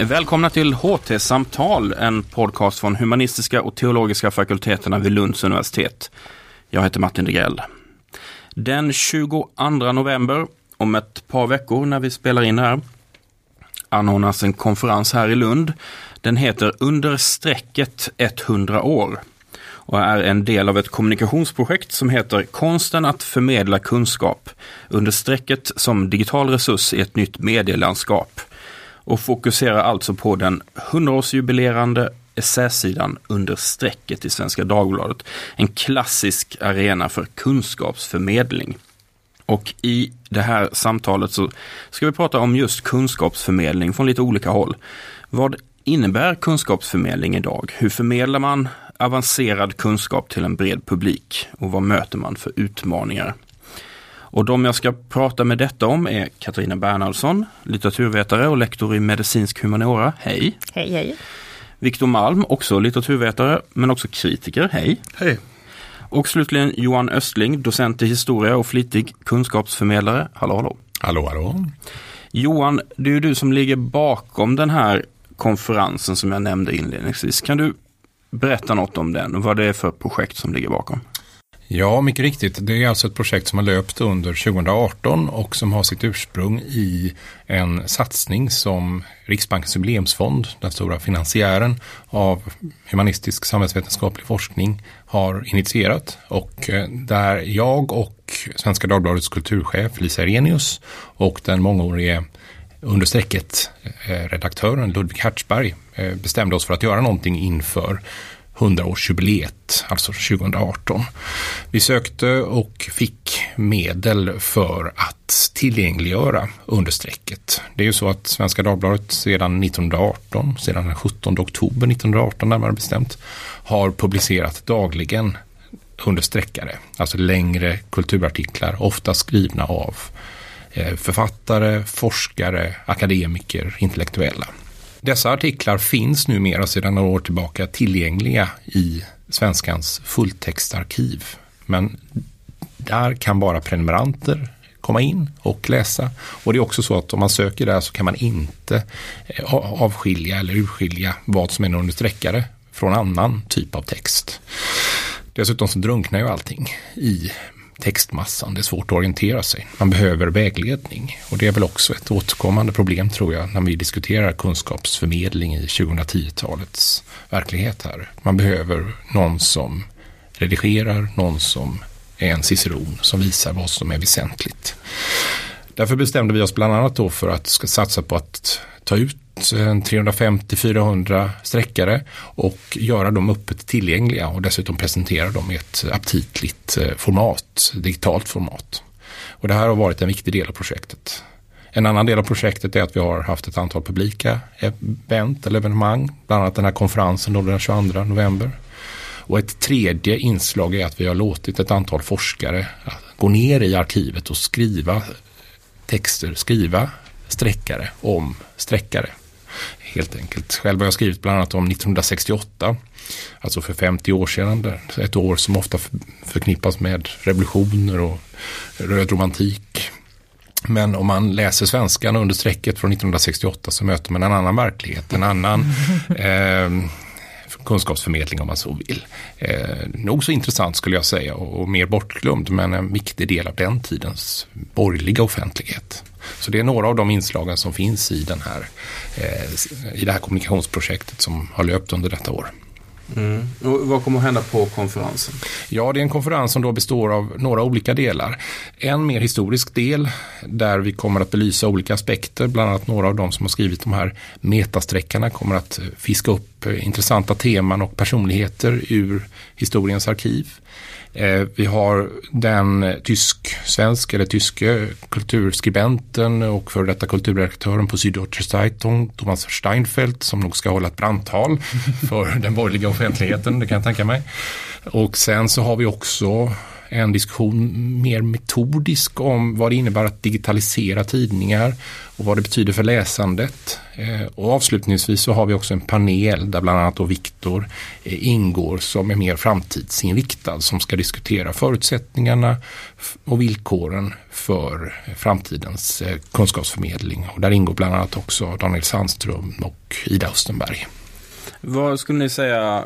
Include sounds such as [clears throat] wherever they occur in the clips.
Välkomna till HT-samtal, en podcast från humanistiska och teologiska fakulteterna vid Lunds universitet. Jag heter Martin Degrell. Den 22 november, om ett par veckor när vi spelar in här, anordnas en konferens här i Lund. Den heter Under strecket 100 år och är en del av ett kommunikationsprojekt som heter Konsten att förmedla kunskap under strecket som digital resurs i ett nytt medielandskap och fokuserar alltså på den 100-årsjubilerande essäsidan under strecket i Svenska Dagbladet. En klassisk arena för kunskapsförmedling. Och i det här samtalet så ska vi prata om just kunskapsförmedling från lite olika håll. Vad innebär kunskapsförmedling idag? Hur förmedlar man avancerad kunskap till en bred publik? Och vad möter man för utmaningar? Och de jag ska prata med detta om är Katarina Bernhardsson, litteraturvetare och lektor i medicinsk humaniora. Hej! Hej, hej! Viktor Malm, också litteraturvetare men också kritiker. Hej! Hej! Och slutligen Johan Östling, docent i historia och flitig kunskapsförmedlare. Hallå, hallå! Hallå, hallå! Johan, det är ju du som ligger bakom den här konferensen som jag nämnde inledningsvis. Kan du berätta något om den och vad det är för projekt som ligger bakom? Ja, mycket riktigt. Det är alltså ett projekt som har löpt under 2018 och som har sitt ursprung i en satsning som Riksbankens jubileumsfond, den stora finansiären av humanistisk samhällsvetenskaplig forskning, har initierat. Och eh, där jag och Svenska Dagbladets kulturchef Lisa Erenius och den mångårige under strecket-redaktören eh, Ludvig Hertzberg eh, bestämde oss för att göra någonting inför 100-årsjubileet, alltså 2018. Vi sökte och fick medel för att tillgängliggöra understrecket. Det är ju så att Svenska Dagbladet sedan 1918, sedan den 17 oktober 1918 närmare bestämt, har publicerat dagligen understreckare, alltså längre kulturartiklar, ofta skrivna av eh, författare, forskare, akademiker, intellektuella. Dessa artiklar finns numera sedan några år tillbaka tillgängliga i Svenskans fulltextarkiv. Men där kan bara prenumeranter komma in och läsa. Och det är också så att om man söker där så kan man inte eh, avskilja eller urskilja vad som är en understreckare från annan typ av text. Dessutom så drunknar ju allting i textmassan. Det är svårt att orientera sig. Man behöver vägledning. Och det är väl också ett återkommande problem tror jag när vi diskuterar kunskapsförmedling i 2010-talets verklighet här. Man behöver någon som redigerar, någon som är en ciceron som visar vad som är väsentligt. Därför bestämde vi oss bland annat då för att ska satsa på att ta ut 350-400 sträckare och göra dem öppet tillgängliga och dessutom presentera dem i ett aptitligt eh, format, digitalt format. Och det här har varit en viktig del av projektet. En annan del av projektet är att vi har haft ett antal publika event eller evenemang, bland annat den här konferensen då den 22 november. Och ett tredje inslag är att vi har låtit ett antal forskare gå ner i arkivet och skriva texter, skriva sträckare om sträckare helt enkelt. Själv har jag skrivit bland annat om 1968, alltså för 50 år sedan. Ett år som ofta förknippas med revolutioner och röd romantik. Men om man läser svenskan under strecket från 1968 så möter man en annan verklighet, en annan [laughs] eh, kunskapsförmedling om man så vill. Eh, nog så intressant skulle jag säga och, och mer bortglömd men en viktig del av den tidens borgerliga offentlighet. Så det är några av de inslagen som finns i, den här, eh, i det här kommunikationsprojektet som har löpt under detta år. Mm. Och vad kommer att hända på konferensen? Ja, det är en konferens som då består av några olika delar. En mer historisk del där vi kommer att belysa olika aspekter, bland annat några av de som har skrivit de här metasträckarna kommer att fiska upp intressanta teman och personligheter ur historiens arkiv. Eh, vi har den tysk-svensk eller tyske kulturskribenten och för detta kulturredaktören på Süddeutsche Zeitung, Thomas Steinfeld, som nog ska hålla ett brandtal [laughs] för den borgerliga offentligheten, det kan jag tänka mig. Och sen så har vi också en diskussion mer metodisk om vad det innebär att digitalisera tidningar och vad det betyder för läsandet. Eh, och avslutningsvis så har vi också en panel där bland annat Viktor eh, ingår som är mer framtidsinriktad som ska diskutera förutsättningarna och villkoren för eh, framtidens kunskapsförmedling. Och där ingår bland annat också Daniel Sandström och Ida Östenberg. Vad skulle ni säga, eh,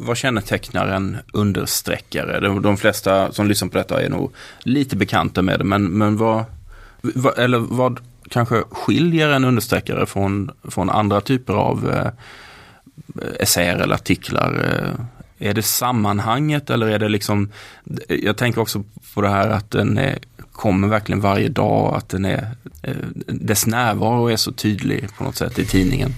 vad kännetecknar en understreckare? De, de flesta som lyssnar på detta är nog lite bekanta med det, men, men vad, vad eller vad kanske skiljer en understreckare från, från andra typer av eh, essäer eller artiklar? Eh, är det sammanhanget eller är det liksom, jag tänker också på det här att den är, kommer verkligen varje dag, att den är, eh, dess närvaro är så tydlig på något sätt i tidningen.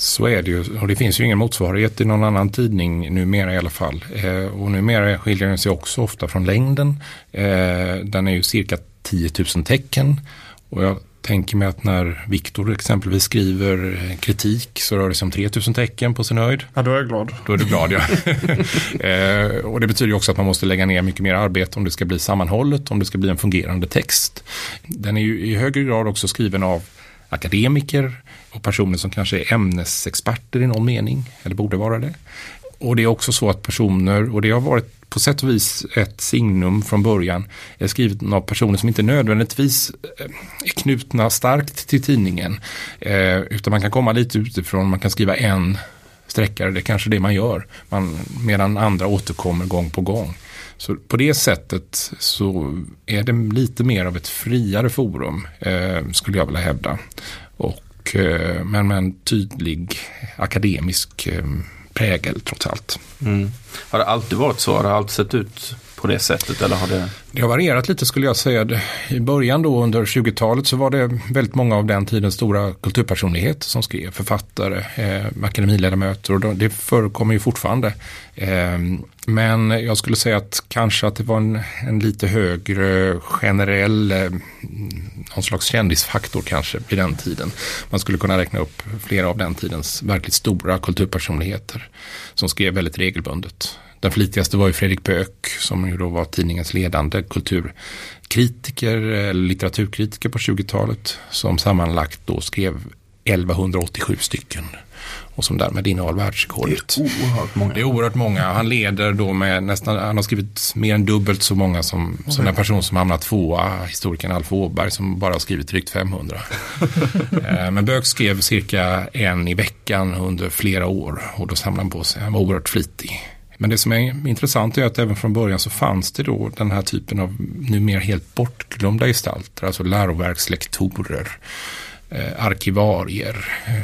Så är det ju och det finns ju ingen motsvarighet i någon annan tidning numera i alla fall. Eh, och numera skiljer den sig också ofta från längden. Eh, den är ju cirka 10 000 tecken. Och jag tänker mig att när Viktor exempelvis skriver kritik så rör det sig om 3000 tecken på sin höjd. Ja, då är jag glad. Då är du glad, ja. [laughs] eh, och det betyder också att man måste lägga ner mycket mer arbete om det ska bli sammanhållet, om det ska bli en fungerande text. Den är ju i högre grad också skriven av akademiker och personer som kanske är ämnesexperter i någon mening, eller borde vara det. Och det är också så att personer, och det har varit på sätt och vis ett signum från början, är skrivet av personer som inte nödvändigtvis eh, är knutna starkt till tidningen. Eh, utan man kan komma lite utifrån, man kan skriva en sträckare, det är kanske det man gör, man, medan andra återkommer gång på gång. Så på det sättet så är det lite mer av ett friare forum, eh, skulle jag vilja hävda. Och, eh, men med en tydlig akademisk eh, prägel trots allt. Mm. Har det alltid varit så? Har det alltid sett ut på det sättet? Eller har det... det har varierat lite skulle jag säga. I början då under 20-talet så var det väldigt många av den tidens stora kulturpersonligheter som skrev. Författare, eh, akademiledamöter och det förekommer ju fortfarande. Eh, men jag skulle säga att kanske att det var en, en lite högre generell eh, någon slags kändisfaktor kanske vid den tiden. Man skulle kunna räkna upp flera av den tidens verkligt stora kulturpersonligheter som skrev väldigt regelbundet. Den flitigaste var ju Fredrik Böök som ju då var tidningens ledande kulturkritiker, eller litteraturkritiker på 20-talet som sammanlagt då skrev 1187 stycken och som därmed innehar världsrekordet. Det är oerhört många. Det är oerhört många. Han leder då med nästan, han har skrivit mer än dubbelt så många som, okay. som den person som hamnat tvåa, historikern Alf Åberg som bara har skrivit drygt 500. [laughs] Eh, men Böök skrev cirka en i veckan under flera år och då samlade han på sig. Han var oerhört flitig. Men det som är intressant är att även från början så fanns det då den här typen av numera helt bortglömda gestalter, alltså läroverkslektorer, eh, arkivarier, eh,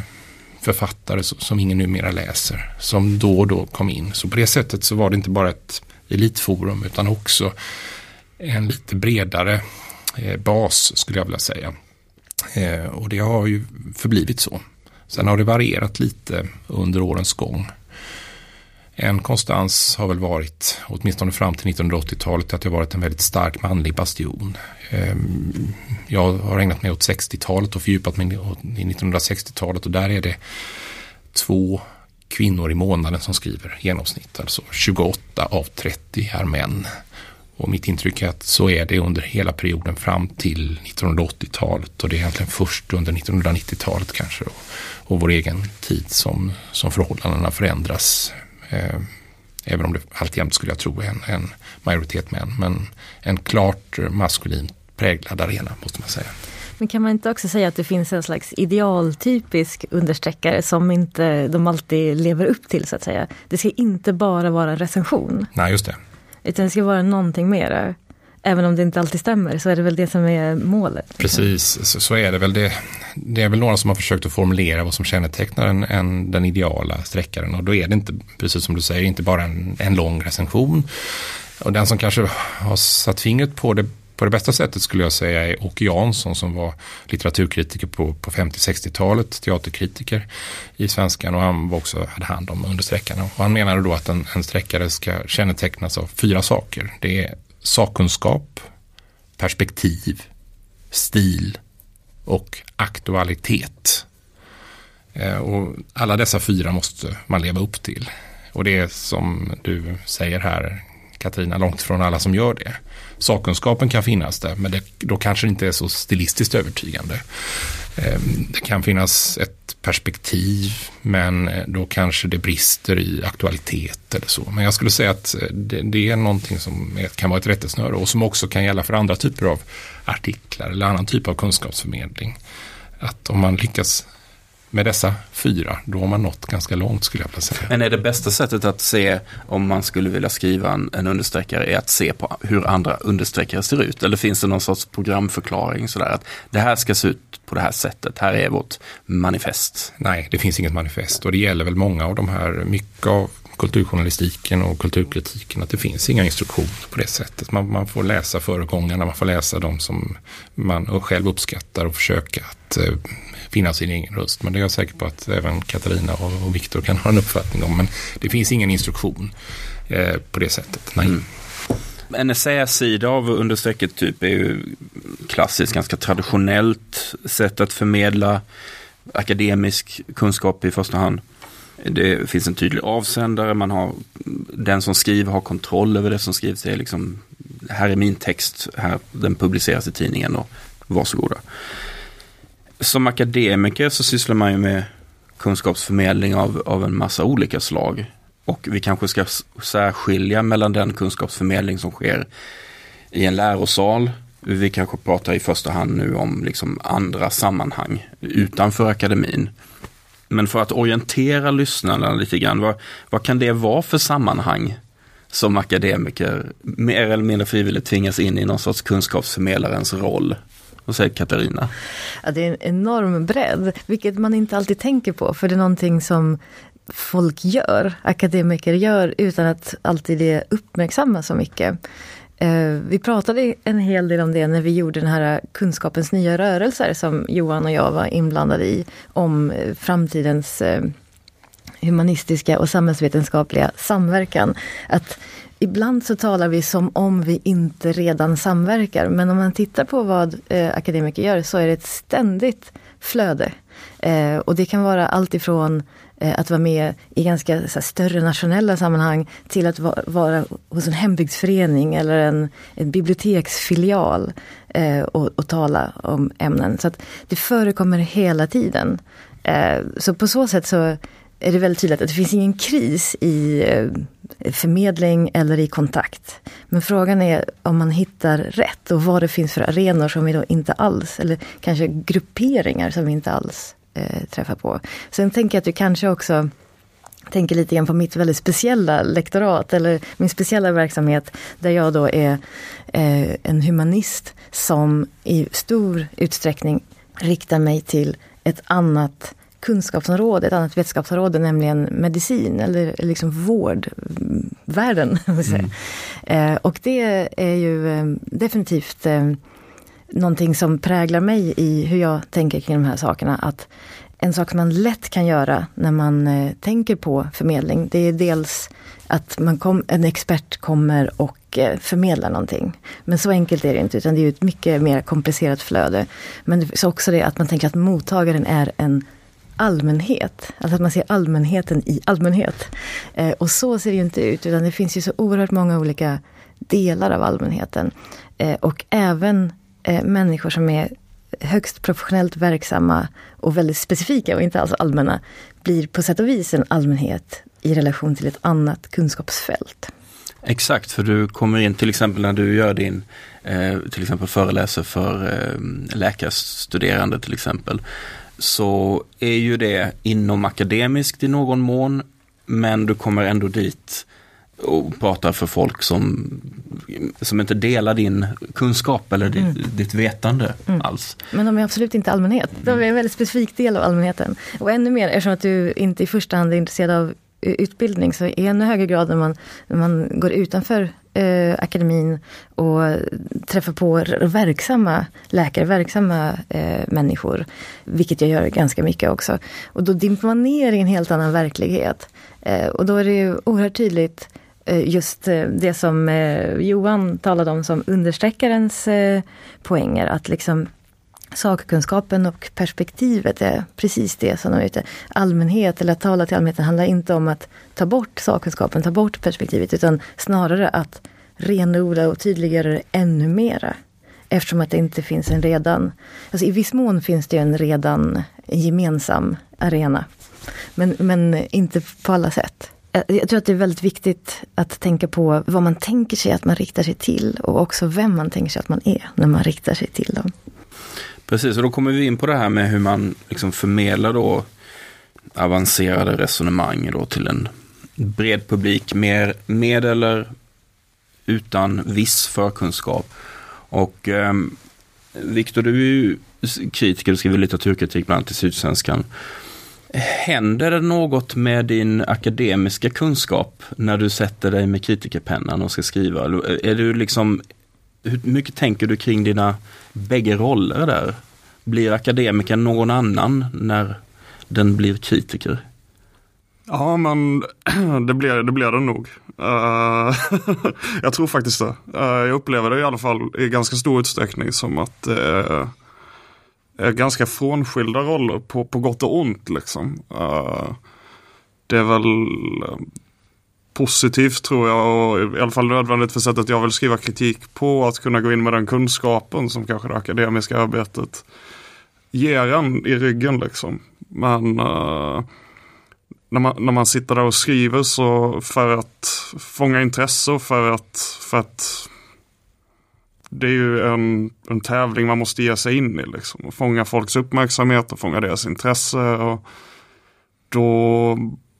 författare författare som ingen numera läser, som då och då kom in. Så på det sättet så var det inte bara ett elitforum utan också en lite bredare eh, bas skulle jag vilja säga. Eh, och det har ju förblivit så. Sen har det varierat lite under årens gång. En konstans har väl varit, åtminstone fram till 1980-talet, att det har varit en väldigt stark manlig bastion. Ehm, jag har ägnat mig åt 60-talet och fördjupat mig i 1960-talet och där är det två kvinnor i månaden som skriver genomsnitt. Alltså 28 av 30 är män. Och mitt intryck är att så är det under hela perioden fram till 1980-talet och det är egentligen först under 1990-talet kanske och, och vår egen tid som, som förhållandena förändras även om det alltjämt skulle jag tro är en, en majoritet män. Men en klart maskulin präglad arena måste man säga. Men kan man inte också säga att det finns en slags idealtypisk understreckare som inte de alltid lever upp till så att säga. Det ska inte bara vara en recension. Nej, just det. Utan det ska vara någonting mera även om det inte alltid stämmer så är det väl det som är målet. Precis, så, så, är det väl. Det, det är väl några som har försökt att formulera vad som kännetecknar en, en, den ideala sträckaren och då är det inte, precis som du säger, inte bara en, en lång recension. Och den som kanske har satt fingret på det på det bästa sättet skulle jag säga är Åke Jansson som var litteraturkritiker på, på 50-60-talet, teaterkritiker i Svenskan och han var också hade hand om understräckarna. Och han menade då att en, en sträckare ska kännetecknas av fyra saker. Det är sakkunskap, perspektiv, stil och aktualitet. Eh, och alla dessa fyra måste man leva upp till. Och det är som du säger här Katarina, långt från alla som gör det. Sakkunskapen kan finnas där, men det, då kanske det inte är så stilistiskt övertygande. Ehm, det kan finnas ett perspektiv, men eh, då kanske det brister i aktualitet eller så. Men jag skulle säga att eh, det, det är någonting som kan vara ett rättesnöre och som också kan gälla för andra typer av artiklar eller annan typ av kunskapsförmedling. Att om man lyckas med dessa fyra, då har man nått ganska långt skulle jag vilja säga. Men är det bästa sättet att se om man skulle vilja skriva en, en understreckare är att se på hur andra understreckare ser ut? Eller finns det någon sorts programförklaring sådär att det här ska se ut på det här sättet, här är vårt manifest? Nej, det finns inget manifest och det gäller väl många av de här, mycket av kulturjournalistiken och kulturkritiken att det finns inga instruktioner på det sättet. Man, man får läsa föregångarna, man får läsa de som man själv uppskattar och försöka att eh, finna sin egen röst. Men det är jag säker på att även Katarina och, och Viktor kan ha en uppfattning om. Men det finns ingen instruktion eh, på det sättet. Nej. Mm. En essäsida av understrecket typ är ju klassiskt, ganska traditionellt sätt att förmedla akademisk kunskap i första hand. Det finns en tydlig avsändare, man har, den som skriver har kontroll över det som skrivs. Det är liksom, här är min text, här, den publiceras i tidningen och varsågoda som akademiker så sysslar man ju med kunskapsförmedling av, av en massa olika slag. Och vi kanske ska särskilja mellan den kunskapsförmedling som sker i en lärosal. Vi kanske pratar i första hand nu om liksom andra sammanhang utanför akademin. Men för att orientera lyssnarna lite grann, vad, vad kan det vara för sammanhang som akademiker mer eller mindre frivilligt tvingas in i någon sorts kunskapsförmedlarens roll? Vad säger Katarina? Ja, det är en enorm bredd, vilket man inte alltid tänker på, för det är någonting som folk gör, akademiker gör, utan att alltid det uppmärksammas så mycket. Eh, vi pratade en hel del om det när vi gjorde den här kunskapens nya rörelser som Johan och jag var inblandade i, om eh, framtidens eh, humanistiska och samhällsvetenskapliga samverkan. Att ibland så talar vi som om vi inte redan samverkar. Men om man tittar på vad eh, akademiker gör så är det ett ständigt flöde. Eh, och det kan vara allt ifrån eh, att vara med i ganska här, större nationella sammanhang till att va vara hos en hembygdsförening eller en, en biblioteksfilial eh, och, och, tala om ämnen. Så att det förekommer hela tiden. Eh, så på så sätt så är det väldigt tydligt att det finns ingen kris i eh, förmedling eller i kontakt. Men frågan är om man hittar rätt och vad det finns för arenor som vi då inte alls, eller kanske grupperingar som vi inte alls eh, träffar på. Sen tänker jag att du kanske också tänker lite grann på mitt väldigt speciella lektorat eller min speciella verksamhet där jag då är eh, en humanist som i stor utsträckning riktar mig till ett annat kunskapsområde, ett annat vetenskapsområde, nämligen medicin eller liksom vårdvärlden. [laughs] Mm. Eh, och det är ju eh, definitivt eh, någonting som präglar mig i hur jag tänker kring de här sakerna. Att en sak man lätt kan göra när man eh, tänker på förmedling, det är dels att man kom, en expert kommer och eh, förmedlar någonting. Men så enkelt är det inte, utan det är ett mycket mer komplicerat flöde. Men det är också det att man tänker att mottagaren är en allmänhet. Alltså att man ser allmänheten i allmänhet. Eh, och så ser det ju inte ut, utan det finns ju så oerhört många olika delar av allmänheten. Eh, och även eh, människor som är högst professionellt verksamma och väldigt specifika och inte alls allmänna, blir på sätt och vis en allmänhet i relation till ett annat kunskapsfält. Exakt, för du kommer in till exempel när du gör din, eh, till exempel föreläser för eh, läkarstuderande till exempel så är ju det inom akademiskt i någon mån. Men du kommer ändå dit och pratar för folk som, som inte delar din kunskap eller ditt, mm. ditt vetande mm. alls. Men de är absolut inte allmänhet. De är en väldigt specifik del av allmänheten. Och ännu mer, eftersom att du inte i första hand är intresserad av utbildning, så i ännu högre grad när man, när man går utanför eh, akademin och träffar på verksamma läkare, verksamma eh, människor. Vilket jag gör ganska mycket också. Och då dimper man ner i en helt annan verklighet. Eh, och då är det ju oerhört tydligt eh, just eh, det som eh, Johan talade om som understreckarens eh, poänger. Att liksom sakkunskapen och perspektivet är precis det som de är ute. Allmänhet, eller att tala till allmänheten, handlar inte om att ta bort sakkunskapen, ta bort perspektivet, utan snarare att renodla och tydliggöra det ännu mera. Eftersom att det inte finns en redan, alltså i viss mån finns det en redan gemensam arena. Men, men inte på alla sätt. Eh, jag tror att det är väldigt viktigt att tänka på vad man tänker sig att man riktar sig till och också vem man tänker sig att man är när man riktar sig till dem. Precis, och då kommer vi in på det här med hur man liksom förmedlar då avancerade resonemang då till en bred publik mer, med eller utan viss förkunskap. Och eh, Viktor, du är ju kritiker, du skriver litteraturkritik bland annat i Sydsvenskan. Händer det något med din akademiska kunskap när du sätter dig med kritikerpennan och ska skriva? Är du liksom, hur mycket tänker du kring dina bägge roller där? Blir akademikern någon annan när den blir kritiker? Ja, men [clears throat] det blir det, blir den nog. Uh, [laughs] jag tror faktiskt det. Uh, jag upplever det i alla fall i ganska stor utsträckning som att uh, är ganska frånskilda roller på, på gott och ont. Liksom. Det är väl positivt tror jag och i alla fall nödvändigt för sättet jag vill skriva kritik på. Att kunna gå in med den kunskapen som kanske det akademiska arbetet ger en i ryggen. Liksom. Men uh, när, man, när man sitter där och skriver så för att fånga intresse och för att, för att det är ju en, en tävling man måste ge sig in i. Liksom. Och fånga folks uppmärksamhet och fånga deras intresse. Och då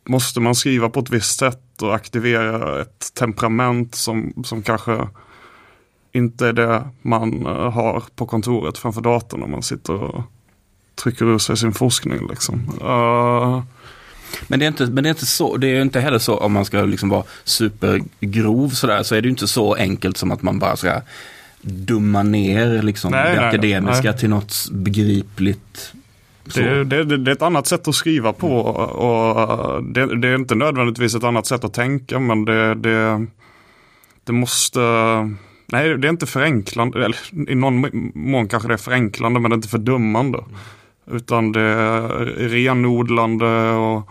måste man skriva på ett visst sätt och aktivera ett temperament som, som kanske inte är det man eh, har på kontoret framför datorn när man sitter och trycker ur sig sin forskning. Liksom. Uh... Men det är inte, men det är inte så, det är inte heller så om man ska liksom vara supergrov sådär, så är det inte så enkelt som att man bara ska dumma ner liksom nej, det nej, akademiska nej. till något begripligt. Det, det, det, det, är ett annat sätt att skriva på och det, det, är inte nödvändigtvis ett annat sätt att tänka men det, det, måste Nej, det är inte förenklande. Eller, I någon mån kanske det är förenklande men det är inte fördummande. Mm. Utan det är renodlande och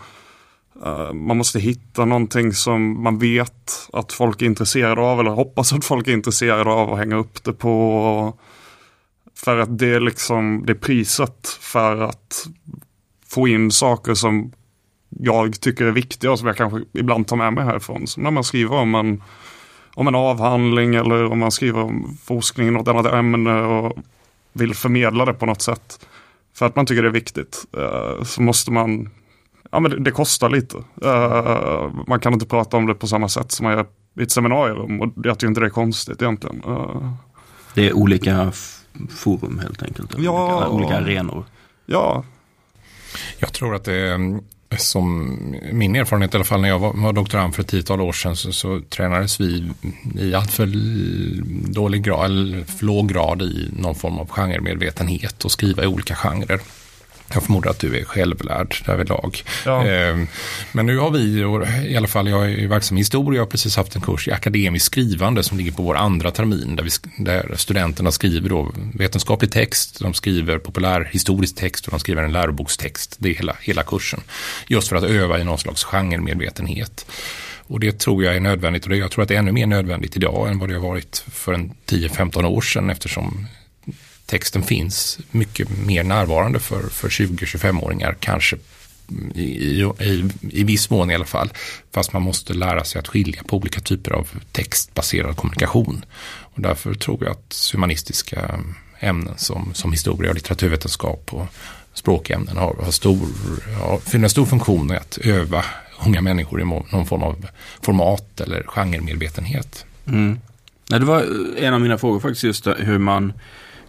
uh, man måste hitta någonting som man vet att folk är intresserade av eller hoppas att folk är intresserade av och hänga upp det på. För att det är liksom det är priset för att få in saker som jag tycker är viktiga och som jag kanske ibland tar med mig härifrån. Som när man skriver om en om en avhandling eller om man skriver om forskning i något annat ämne och vill förmedla det på något sätt. För att man tycker det är viktigt. Eh, så måste man, ja men det, det kostar lite. Eh, man kan inte prata om det på samma sätt som man gör i ett seminarium och jag tycker inte det är konstigt egentligen. Eh. Det är olika forum helt enkelt? Ja, olika, olika arenor? Ja. Jag tror att det är som min erfarenhet i alla fall när jag var, var doktorand för ett tiotal år sedan så, så tränades vi i alltför dålig grad, eller för låg grad i någon form av genremedvetenhet och skriva i olika genrer. Jag förmodar att du är självlärd därvidlag. Ja. Eh, men nu har vi, i alla fall jag är verksam i historia, jag har precis haft en kurs i akademiskt skrivande som ligger på vår andra termin där, vi, där studenterna skriver då vetenskaplig text, de skriver populärhistorisk text och de skriver en lärobokstext. Det är hela, hela kursen. Just för att öva i någon slags genremedvetenhet. Och det tror jag är nödvändigt och jag tror att det är ännu mer nödvändigt idag än vad det har varit för en 10-15 år sedan eftersom texten finns mycket mer närvarande för, för 20-25-åringar kanske i, i, i viss mån i alla fall. Fast man måste lära sig att skilja på olika typer av textbaserad kommunikation. Och därför tror jag att humanistiska ämnen som, som historia och litteraturvetenskap och språkämnen har, har stor, har, fyller en stor funktion i att öva unga människor i någon form av format eller genremedvetenhet. Mm. det var en av mina frågor faktiskt just hur man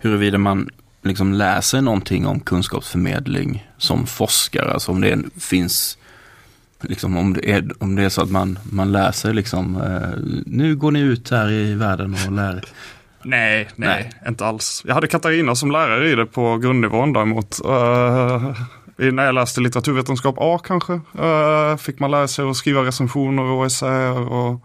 huruvida man liksom läser någonting om kunskapsförmedling som forskare. Alltså om det finns, liksom om det är, om det är så att man, man läser liksom, eh, nu går ni ut här i världen och lär. Nej, nej, nej, inte alls. Jag hade Katarina som lärare i det på grundnivån däremot. Uh, när jag läste litteraturvetenskap A kanske, uh, fick man lära sig att skriva recensioner och essäer och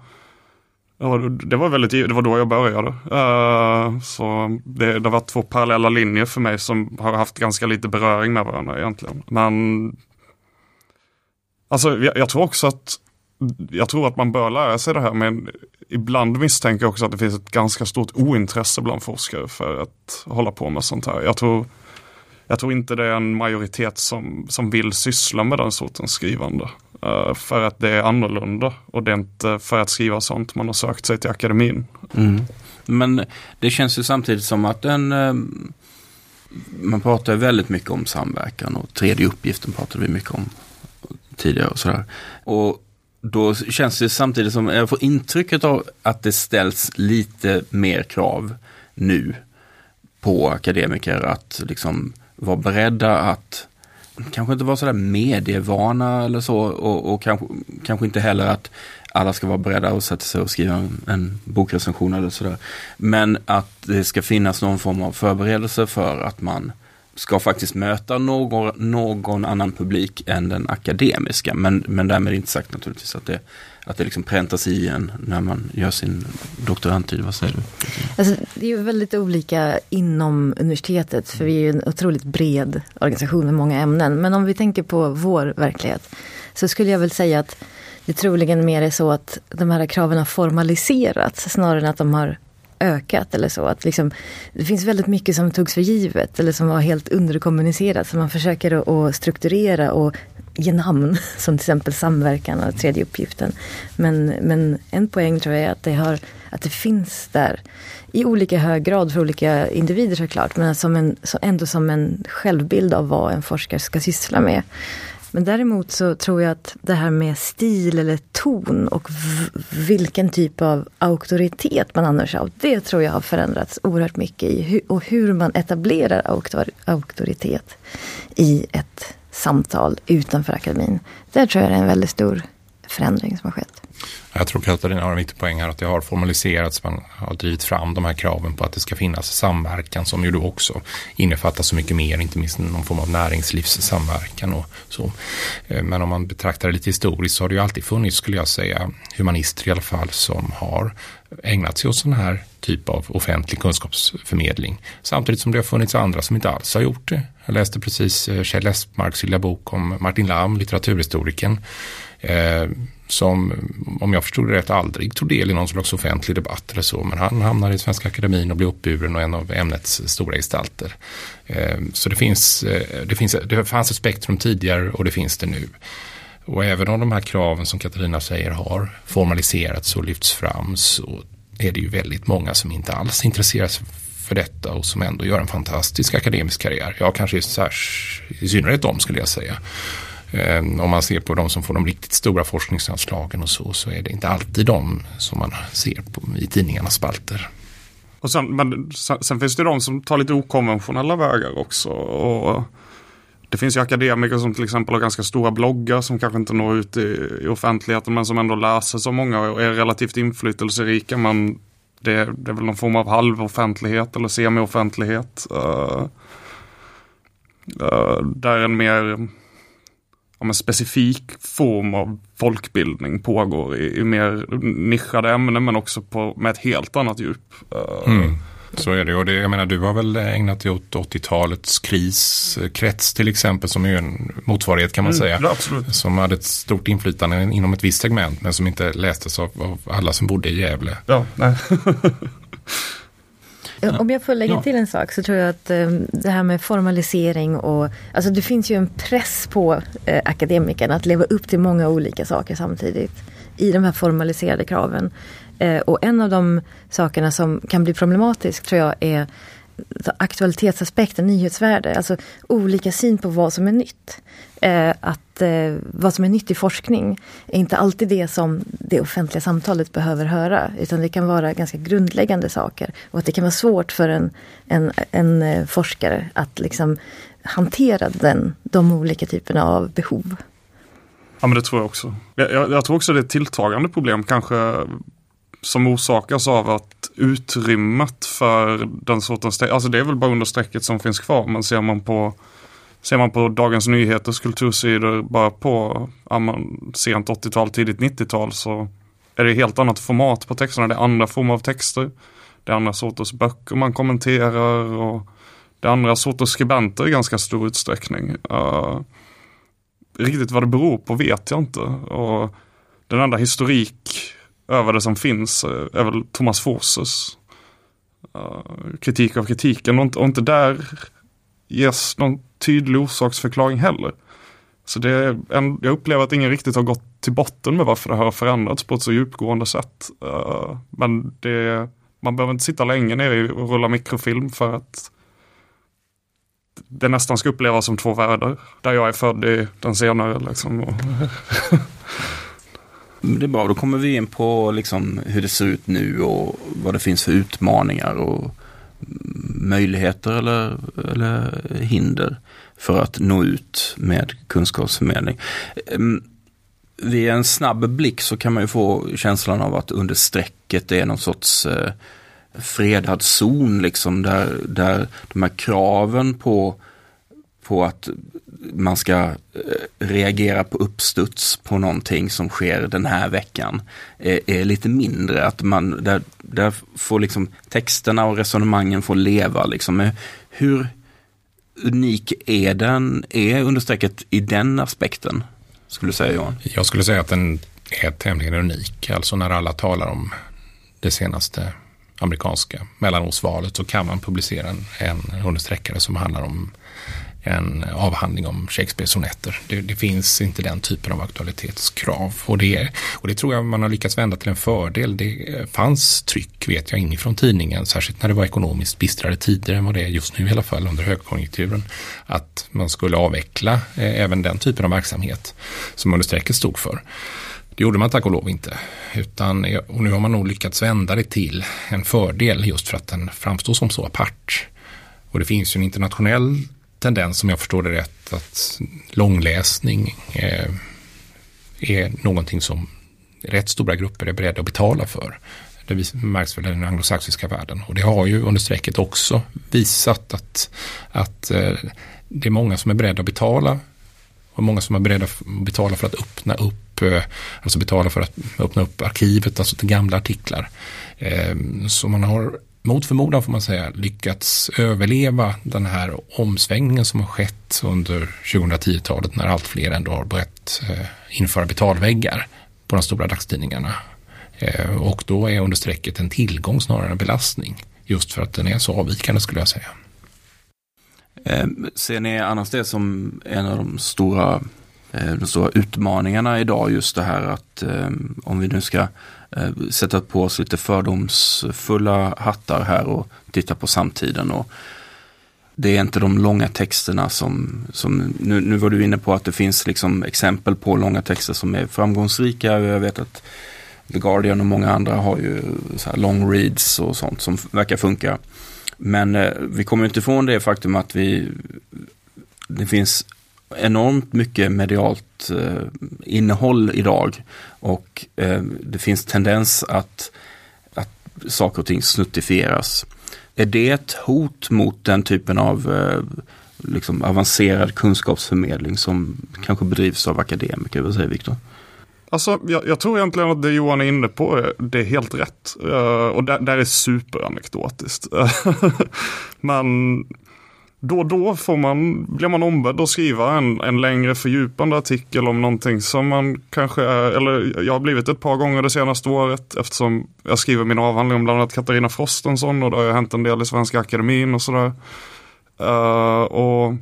det var väldigt, det var då jag började. Uh, så det, det var två parallella linjer för mig som har haft ganska lite beröring med varandra egentligen. Men alltså jag, jag tror också att jag tror att man bör lära sig det här men ibland misstänker jag också att det finns ett ganska stort ointresse bland forskare för att hålla på med sånt här. Jag tror, jag tror inte det är en majoritet som, som vill syssla med den sortens skrivande. Eh, för att det är annorlunda och det är inte för att skriva sånt man har sökt sig till akademin. Mm. Men det känns ju samtidigt som att den eh, man pratar väldigt mycket om samverkan och tredje uppgiften pratade vi mycket om tidigare och sådär. Och då känns det samtidigt som, jag får intrycket av att det ställs lite mer krav nu på akademiker att liksom vara beredda att kanske inte vara sådär medievana eller så och, och kanske, kanske inte heller att alla ska vara beredda att sätta sig och skriva en, en bokrecension eller sådär. Men att det ska finnas någon form av förberedelse för att man ska faktiskt möta någon, någon annan publik än den akademiska. Men, men därmed inte sagt naturligtvis att det, att det liksom präntas i en när man gör sin doktorandtid. Vad säger du? Alltså, det är ju väldigt olika inom universitetet för vi är ju en otroligt bred organisation med många ämnen. Men om vi tänker på vår verklighet så skulle jag väl säga att det troligen mer är så att de här kraven har formaliserats snarare än att de har ökat eller så. Att liksom, det finns väldigt mycket som togs för givet eller som var helt underkommunicerat som man försöker att strukturera och ge namn, [laughs] som till exempel samverkan och tredje uppgiften. Men, men en poäng tror jag är att det, har, att det finns där i olika hög grad för olika individer såklart, men som en, ändå som en självbild av vad en forskare ska syssla med. Men däremot så tror jag att det här med stil eller ton och vilken typ av auktoritet man använder sig av. Det tror jag har förändrats oerhört mycket i hu och hur man etablerar auktor auktoritet i ett samtal utanför akademin. Där tror jag det är en väldigt stor förändring som har skett. Jag tror Katarina har en viktig poäng här att det har formaliserats. Man har drivit fram de här kraven på att det ska finnas samverkan som ju då också innefattar så mycket mer, inte minst någon form av näringslivssamverkan och så. Eh, men om man betraktar det lite historiskt så har det ju alltid funnits, skulle jag säga, humanister i alla fall som har ägnat sig åt sån här typ av offentlig kunskapsförmedling. Samtidigt som det har funnits andra som inte alls har gjort det. Jag läste precis eh, Kjell Esmarks lilla bok om Martin Lam, litteraturhistorikern eh, som, om jag förstod det rätt, aldrig tog del i någon slags offentlig debatt eller så. Men han hamnar i Svenska Akademin och blir uppburen och en av ämnets stora gestalter. Ehm, så det finns, eh, det finns, det fanns ett spektrum tidigare och det finns det nu. Och även om de här kraven som Katarina säger har formaliserats och lyfts fram så är det ju väldigt många som inte alls intresserar sig för detta och som ändå gör en fantastisk akademisk karriär. Ja, kanske är i synnerhet de skulle jag säga. Eh, om man ser på de som får de riktigt stora forskningsanslagen och så, så är det inte alltid de som man ser på, i tidningarnas spalter. Och sen, men, sen, sen, finns det de som tar lite okonventionella vägar också. Och det finns ju akademiker som till exempel har ganska stora bloggar som kanske inte når ut i, i offentligheten men som ändå läses av många och är relativt inflytelserika. Men det, det är väl någon form av halvoffentlighet eller semi-offentlighet. Uh, uh, där en mer en specifik form av folkbildning pågår i, i mer nischade ämnen men också på, med ett helt annat djup. Eh, mm. Så är det. Och det, jag menar, du har väl ägnat dig åt 80-talets kriskrets till exempel som är en motsvarighet kan man mm, säga. Absolut. Som hade ett stort inflytande inom ett visst segment men som inte lästes av, av alla som bodde i Gävle. Ja, nej. [laughs] Om jag får lägga ja. till en sak så tror jag att um, det här med formalisering och alltså det finns ju en press på uh, akademikerna att leva upp till många olika saker samtidigt i de här formaliserade kraven. Uh, och en av de sakerna som kan bli problematisk tror jag är aktualitetsaspekten, nyhetsvärde, alltså olika syn på vad som är nytt. Eh, att eh, vad som är nytt i forskning är inte alltid det som det offentliga samtalet behöver höra, utan det kan vara ganska grundläggande saker. Och att det kan vara svårt för en, en, en eh, forskare att liksom hantera den, de olika typerna av behov. Ja men det tror jag också. Jag, jag, jag tror också det är ett tilltagande problem kanske som orsakas av att utrymmet för den sortens, alltså det är väl bara under strecket som finns kvar, men ser man på Ser man på Dagens Nyheters kultursidor bara på ja, man, sent 80-tal, tidigt 90-tal så är det helt annat format på texterna. Det är andra former av texter. Det är andra sorters böcker man kommenterar och det är andra sorters skribenter i ganska stor utsträckning. Uh, riktigt vad det beror på vet jag inte. Och den enda historik över det som finns eh, är väl Thomas Forses eh, kritik av kritiken och inte, och inte där ges någon tydlig orsaksförklaring heller. Så det är en, jag upplever att ingen riktigt har gått till botten med varför det har förändrats på ett så djupgående sätt. Uh, men det, man behöver inte sitta länge nere och rulla mikrofilm för att det nästan ska upplevas som två världar. Där jag är född i den senare. Liksom. [laughs] Det är bra, då kommer vi in på liksom hur det ser ut nu och vad det finns för utmaningar och möjligheter eller, eller hinder för att nå ut med kunskapsförmedling. Ehm, vid en snabb blick så kan man ju få känslan av att under strecket är någon sorts eh, fredad zon liksom där, där de här kraven på, på att man ska eh, reagera på uppstuds på någonting som sker den här veckan är, är lite mindre. Att man, där, där får liksom texterna och resonemangen få leva. Liksom. Hur unik är den, är understrecket i den aspekten? Skulle du säga Johan? Jag skulle säga att den är tämligen unik. Alltså när alla talar om det senaste amerikanska mellanårsvalet så kan man publicera en, en understreckare som handlar om en avhandling om Shakespeares sonetter. Det, det, finns inte den typen av aktualitetskrav. Och det, och det tror jag man har lyckats vända till en fördel. Det eh, fanns tryck, vet jag, inifrån tidningen, särskilt när det var ekonomiskt bistrare tider än vad det är just nu i alla fall under högkonjunkturen, att man skulle avveckla eh, även den typen av verksamhet som understrecket stod för. Det gjorde man tack och lov inte. Utan, eh, och nu har man nog lyckats vända det till en fördel just för att den framstår som så apart. Och det finns ju en internationell tendens, om jag förstår det rätt, att långläsning eh, är någonting som rätt stora grupper är beredda att betala för. Det märks väl i den anglosaxiska världen. Och det har ju under strecket också visat att, att eh, det är många som är beredda att betala och många som är beredda att betala för att öppna upp, eh, alltså betala för att öppna upp arkivet, alltså till gamla artiklar. Eh, så man har mot förmodan får man säga lyckats överleva den här omsvängningen som har skett under 2010-talet när allt fler ändå har börjat eh, införa betalväggar på de stora dagstidningarna. Eh, och då är understrecket en tillgång snarare än en belastning. Just för att den är så avvikande skulle jag säga. Eh, ser ni annars det som en av de stora, de stora utmaningarna idag just det här att om vi nu ska Eh, sätta på oss lite fördomsfulla hattar här och titta på samtiden. Och det är inte de långa texterna som, som nu, nu var du inne på att det finns liksom exempel på långa texter som är framgångsrika. Jag vet att The Guardian och många andra har ju så long reads och sånt som verkar funka. Men eh, vi kommer inte ifrån det faktum att vi, det finns enormt mycket medialt eh, innehåll idag och eh, det finns tendens att, att saker och ting snuttifieras. Är det ett hot mot den typen av eh, liksom avancerad kunskapsförmedling som kanske bedrivs av akademiker? Vad säger Viktor? Alltså, jag, jag, tror egentligen att det Johan är inne på, det är helt rätt. Uh, och det där är superanekdotiskt. [laughs] Men då och då får man, blir man ombedd att skriva en, en längre fördjupande artikel om någonting som man kanske är, eller jag har blivit ett par gånger det senaste året eftersom jag skriver min avhandling om bland annat Katarina Frostenson och det har hänt en del i Svenska Akademin och sådär. Uh, och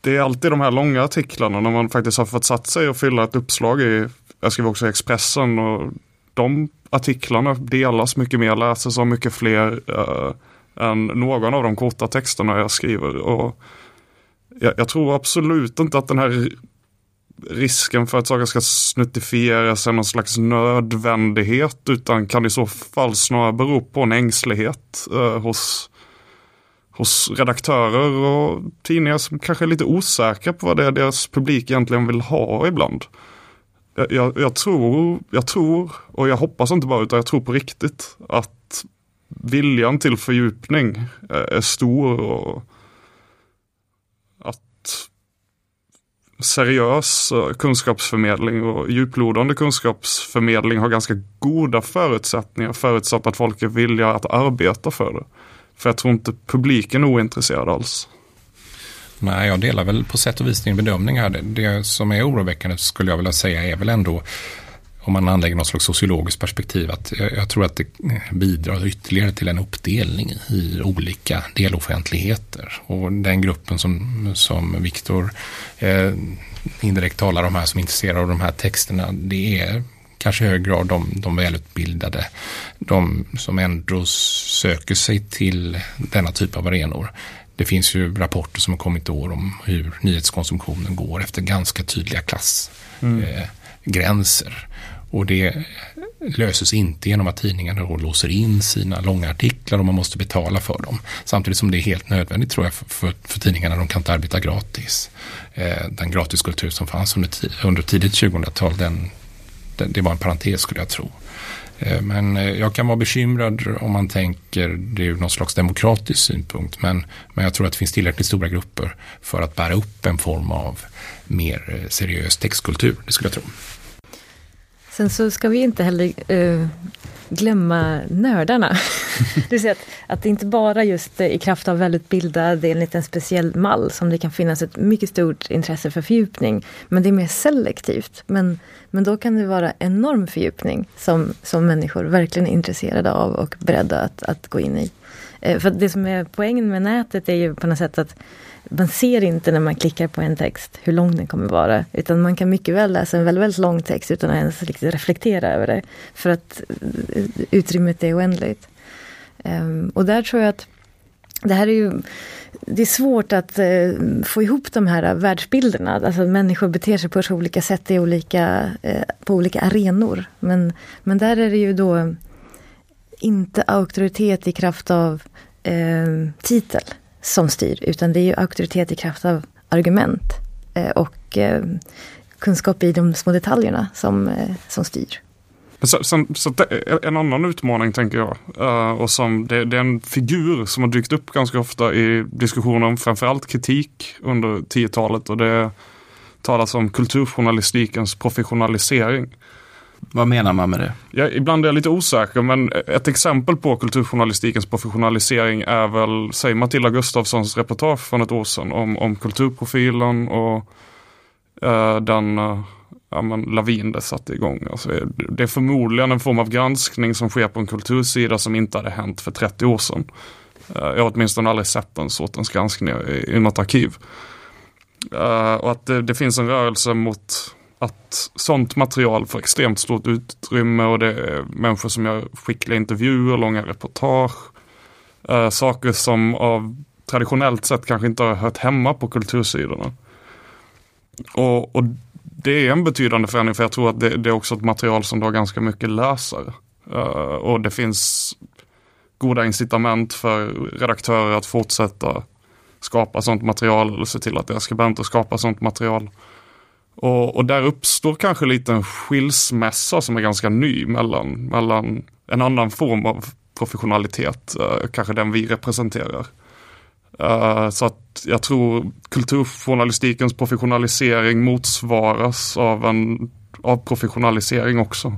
det är alltid de här långa artiklarna när man faktiskt har fått satt sig och fylla ett uppslag i, jag skriver också i Expressen och de artiklarna delas mycket mer, läses av mycket fler. Uh, än någon av de korta texterna jag skriver. Och jag, jag tror absolut inte att den här risken för att saker ska snuttifieras är någon slags nödvändighet utan kan i så fall snarare bero på en ängslighet eh, hos, hos redaktörer och tidningar som kanske är lite osäkra på vad det är deras publik egentligen vill ha ibland. Jag, jag, jag, tror, jag tror, och jag hoppas inte bara utan jag tror på riktigt att viljan till fördjupning eh, är stor och att seriös eh, kunskapsförmedling och djuplodande kunskapsförmedling har ganska goda förutsättningar förutsatt att folk är villiga att arbeta för det. För jag tror inte publiken är ointresserad alls. Nej, jag delar väl på sätt och vis din bedömning här. Det, det som är oroväckande skulle jag vilja säga är väl ändå om man anlägger något slags sociologiskt perspektiv att jag, jag, tror att det bidrar ytterligare till en uppdelning i olika deloffentligheter. Och den gruppen som, som Viktor eh, indirekt talar om här som är intresserade av de här texterna det är kanske i hög grad de, de välutbildade, de som ändå söker sig till denna typ av arenor. Det finns ju rapporter som har kommit i år om hur nyhetskonsumtionen går efter ganska tydliga klassgränser. Mm. Eh, och det löses inte genom att tidningarna då låser in sina långa artiklar och man måste betala för dem. Samtidigt som det är helt nödvändigt tror jag för, för, för tidningarna, de kan inte arbeta gratis. Eh, den gratiskultur som fanns under, under tidigt 2000-tal, den, den, det var en parentes skulle jag tro. Eh, men eh, jag kan vara bekymrad om man tänker det ur någon slags demokratisk synpunkt. Men, men jag tror att det finns tillräckligt stora grupper för att bära upp en form av mer eh, seriös textkultur. Det skulle jag tro. Sen så ska vi inte heller uh, glömma nördarna. [laughs] vill säga att, att det inte bara just i kraft av välutbildad enligt en speciell mall som det kan finnas ett mycket stort intresse för fördjupning. Men det är mer selektivt. Men, men då kan det vara enorm fördjupning som, som människor verkligen är intresserade av och beredda att, att gå in i. Uh, för det som är poängen med nätet är ju på något sätt att man ser inte när man klickar på en text hur lång den kommer vara. Utan man kan mycket väl läsa en väldigt, väldigt lång text utan att ens liksom reflektera över det. För att eh, utrymmet är oändligt. Um, och där tror jag att det här är ju det är svårt att uh, få ihop de här världsbilderna. Alltså att människor beter sig på så olika sätt i olika, uh, på olika arenor. Men, men där är det ju då inte auktoritet i kraft av uh, titel som styr, utan det är ju auktoritet i kraft av argument eh, och eh, kunskap i de små detaljerna som, eh, som styr. Så, så, så en annan utmaning tänker jag, eh, och som det, det, är en figur som har dykt upp ganska ofta i diskussioner om framförallt kritik under 10-talet och det talas om kulturjournalistikens professionalisering. Vad menar man med det? Ja, ibland är jag lite osäker men ett exempel på kulturjournalistikens professionalisering är väl, säg Matilda Gustafssons reportage från ett år sedan om, om kulturprofilen och eh, den eh, ja, men, lavin det satte igång. Alltså, det är förmodligen en form av granskning som sker på en kultursida som inte hade hänt för 30 år sedan. Eh, jag har åtminstone aldrig sett den sortens granskning i, i något arkiv. Uh, och att det, det finns en rörelse mot att sånt material får extremt stort utrymme och det är människor som gör skickliga intervjuer, långa reportage. Eh, saker som av traditionellt sett kanske inte har hört hemma på kultursidorna. Och, och det är en betydande förändring för jag tror att det, det är också ett material som har ganska mycket läsare. Eh, och det finns goda incitament för redaktörer att fortsätta skapa sånt material eller se till att deras skribenter skapar sånt material. Och, och, där uppstår kanske lite en skilsmässa som är ganska ny mellan, mellan en annan form av professionalitet, uh, kanske den vi representerar. Uh, så att jag tror kulturjournalistikens professionalisering motsvaras av en av professionalisering också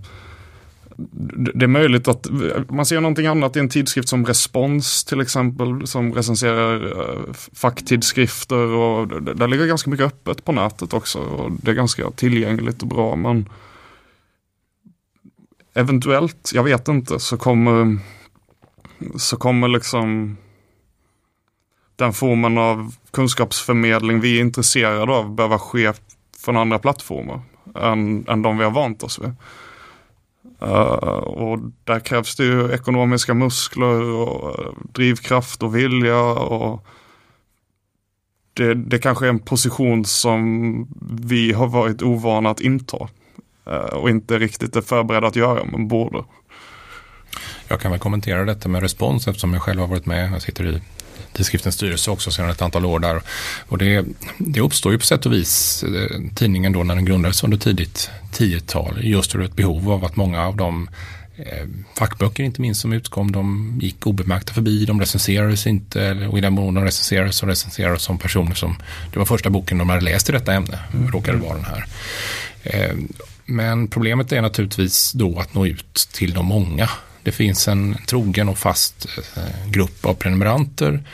det är möjligt att man ser någonting annat i en tidskrift som Respons till exempel som recenserar eh, uh, facktidskrifter och där ligger ganska mycket öppet på nätet också och det är ganska tillgängligt och bra men eventuellt, jag vet inte, så kommer så kommer liksom den formen av kunskapsförmedling vi är intresserade av behöva ske från andra plattformar än, än de vi har vant oss vid. Uh, och där krävs det ju ekonomiska muskler och uh, drivkraft och vilja. och det, det kanske är en position som vi har varit ovana att inta. Uh, och inte riktigt är förberedda att göra, men borde. Jag kan väl kommentera detta med respons eftersom jag själv har varit med. Jag sitter i tidskriftens styrelse också sedan ett antal år där. Och det, det uppstår ju på sätt och vis eh, tidningen då när den grundades under tidigt 10-tal just ur ett behov av att många av de eh, fackböcker inte minst som utkom, de gick obemärkta förbi, de recenserades inte och i den mån de recenserades så recenserades som personer som, det var första boken de hade läst i detta ämne, mm. råkade vara den här. Eh, men problemet är naturligtvis då att nå ut till de många det finns en trogen och fast eh, grupp av prenumeranter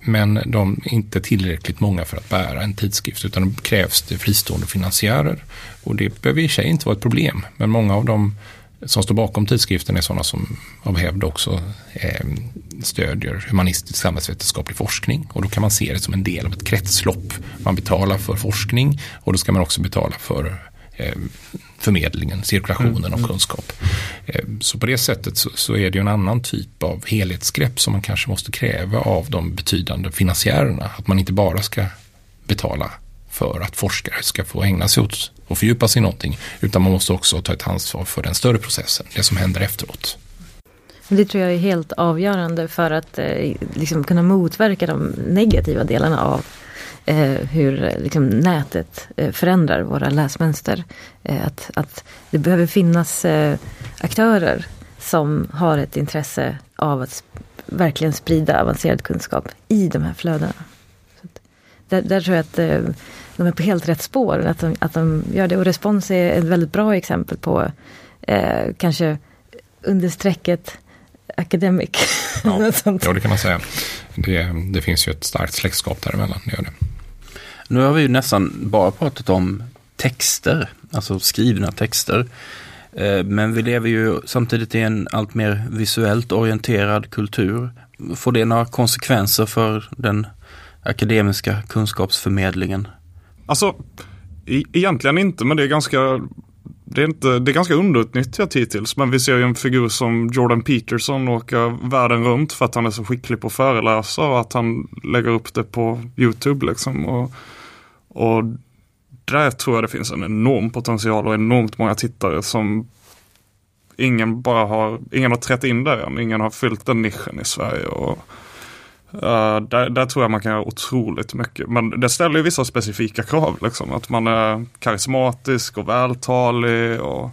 men de är inte tillräckligt många för att bära en tidskrift utan det krävs det fristående finansiärer. Och det behöver i sig inte vara ett problem men många av dem som står bakom tidskriften är sådana som av hävd också eh, stödjer humanistisk samhällsvetenskaplig forskning. Och då kan man se det som en del av ett kretslopp. Man betalar för forskning och då ska man också betala för förmedlingen, cirkulationen mm. av kunskap. Eh, så på det sättet så, så, är det en annan typ av helhetsgrepp som man kanske måste kräva av de betydande finansiärerna. Att man inte bara ska betala för att forskare ska få ägna sig åt och fördjupa sig i någonting. Utan man måste också ta ett ansvar för den större processen, det som händer efteråt. Det tror jag är helt avgörande för att eh, liksom kunna motverka de negativa delarna av eh, hur liksom, nätet eh, förändrar våra läsmönster. Eh, att, att det behöver finnas eh, aktörer som har ett intresse av att verkligen sprida avancerad kunskap i de här flödena. Där, där, tror jag att eh, de är på helt rätt spår, att de, att de gör det. Och Respons är ett väldigt bra exempel på eh, kanske understrecket academic. Ja, [laughs] ja, det kan man säga. Det, det finns ju ett starkt släktskap däremellan, det gör det. Nu har vi ju nästan bara pratat om texter, alltså skrivna texter. Eh, men vi lever ju samtidigt i en allt mer visuellt orienterad kultur. Får det några konsekvenser för den akademiska kunskapsförmedlingen? Alltså, e egentligen inte, men det är ganska det är, inte, det är ganska underutnyttjat hittills, men vi ser ju en figur som Jordan Peterson åka världen runt för att han är så skicklig på att föreläsa och att han lägger upp det på YouTube. Liksom. Och, och där tror jag det finns en enorm potential och enormt många tittare som ingen bara har, ingen har trätt in där än, ingen har fyllt den nischen i Sverige. Och, Uh, där, där, tror jag man kan göra otroligt mycket. Men det ställer ju vissa specifika krav. Liksom. Att man är karismatisk och vältalig. Och...